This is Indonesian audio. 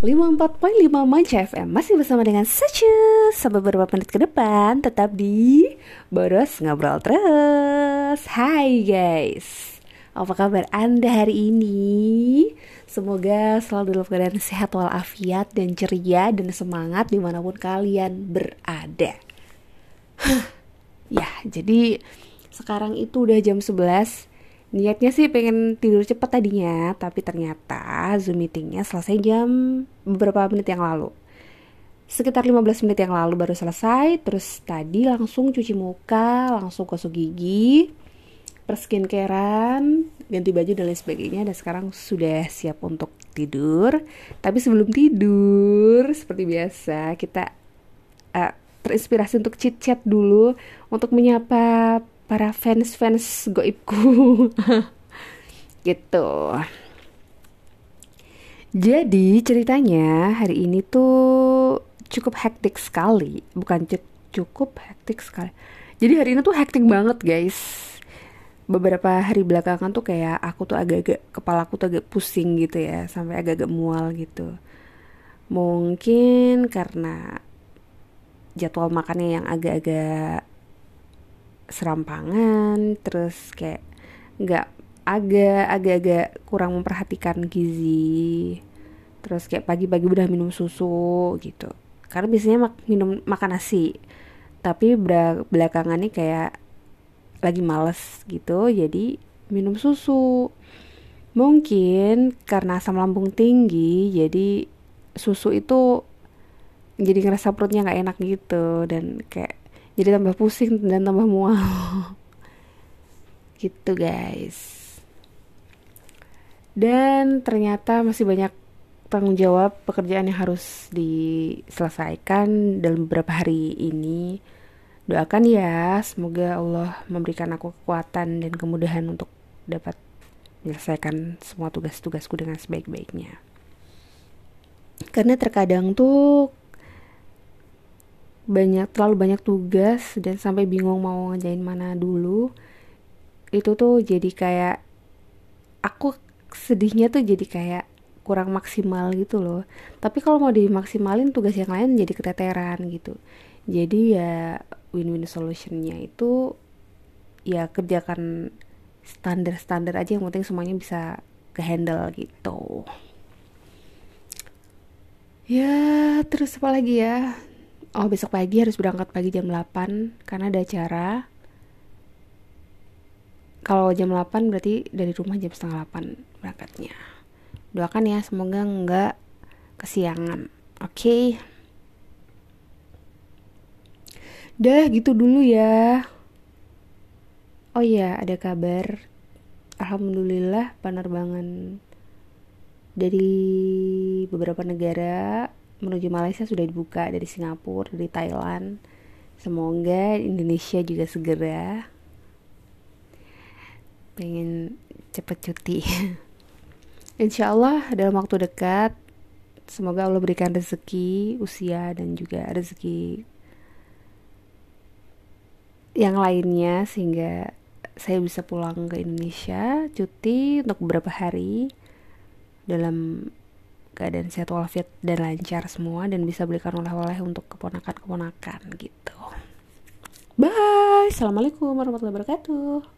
54.5 Manca FM Masih bersama dengan Sacha. Sampai beberapa menit ke depan Tetap di Boros Ngobrol Terus. Hai guys. Apa kabar anda hari ini? Semoga selalu dalam keadaan sehat walafiat dan ceria dan semangat di mana pun kalian berada. Ya jadi sekarang itu udah jam 11 Niatnya sih pengen tidur cepat tadinya, tapi ternyata Zoom meetingnya selesai jam beberapa menit yang lalu. Sekitar 15 menit yang lalu baru selesai, terus tadi langsung cuci muka, langsung gosok gigi, perskincarean, ganti baju dan lain sebagainya dan sekarang sudah siap untuk tidur. Tapi sebelum tidur, seperti biasa, kita uh, terinspirasi untuk chit-chat dulu untuk menyapa para fans-fans goibku. Gitu. Jadi ceritanya hari ini tuh cukup hektik sekali. Bukan cukup hektik sekali. Jadi hari ini tuh hektik banget guys. Beberapa hari belakangan tuh kayak aku tuh agak-agak kepala aku tuh agak pusing gitu ya. Sampai agak-agak mual gitu. Mungkin karena jadwal makannya yang agak-agak serampangan terus kayak nggak agak agak-agak kurang memperhatikan gizi. Terus kayak pagi-pagi udah minum susu gitu. Karena biasanya mak minum makan nasi. Tapi belakangan ini kayak lagi males gitu. Jadi minum susu. Mungkin karena asam lambung tinggi jadi susu itu jadi ngerasa perutnya nggak enak gitu. Dan kayak jadi tambah pusing dan tambah mual. Gitu guys. Dan ternyata masih banyak tanggung jawab pekerjaan yang harus diselesaikan dalam beberapa hari ini. Doakan ya semoga Allah memberikan aku kekuatan dan kemudahan untuk dapat menyelesaikan semua tugas-tugasku dengan sebaik-baiknya. Karena terkadang tuh banyak terlalu banyak tugas dan sampai bingung mau ngerjain mana dulu itu tuh jadi kayak aku sedihnya tuh jadi kayak kurang maksimal gitu loh. Tapi kalau mau dimaksimalin tugas yang lain jadi keteteran gitu. Jadi ya win-win solutionnya itu ya kerjakan standar-standar aja yang penting semuanya bisa ke handle gitu. Ya terus apa lagi ya oh besok pagi harus berangkat pagi jam 8 karena ada acara. Kalau jam 8 berarti dari rumah jam setengah 8 berangkatnya. Doakan ya semoga nggak kesiangan. Oke. Okay? dah gitu dulu ya. Oh iya ada kabar. Alhamdulillah penerbangan dari beberapa negara menuju Malaysia sudah dibuka dari Singapura, dari Thailand. Semoga Indonesia juga segera pengen cepet cuti. Insya Allah dalam waktu dekat semoga Allah berikan rezeki, usia dan juga rezeki yang lainnya sehingga saya bisa pulang ke Indonesia cuti untuk beberapa hari dalam keadaan sehat walafiat dan lancar semua dan bisa belikan oleh-oleh untuk keponakan-keponakan gitu. Bye. Assalamualaikum warahmatullahi wabarakatuh.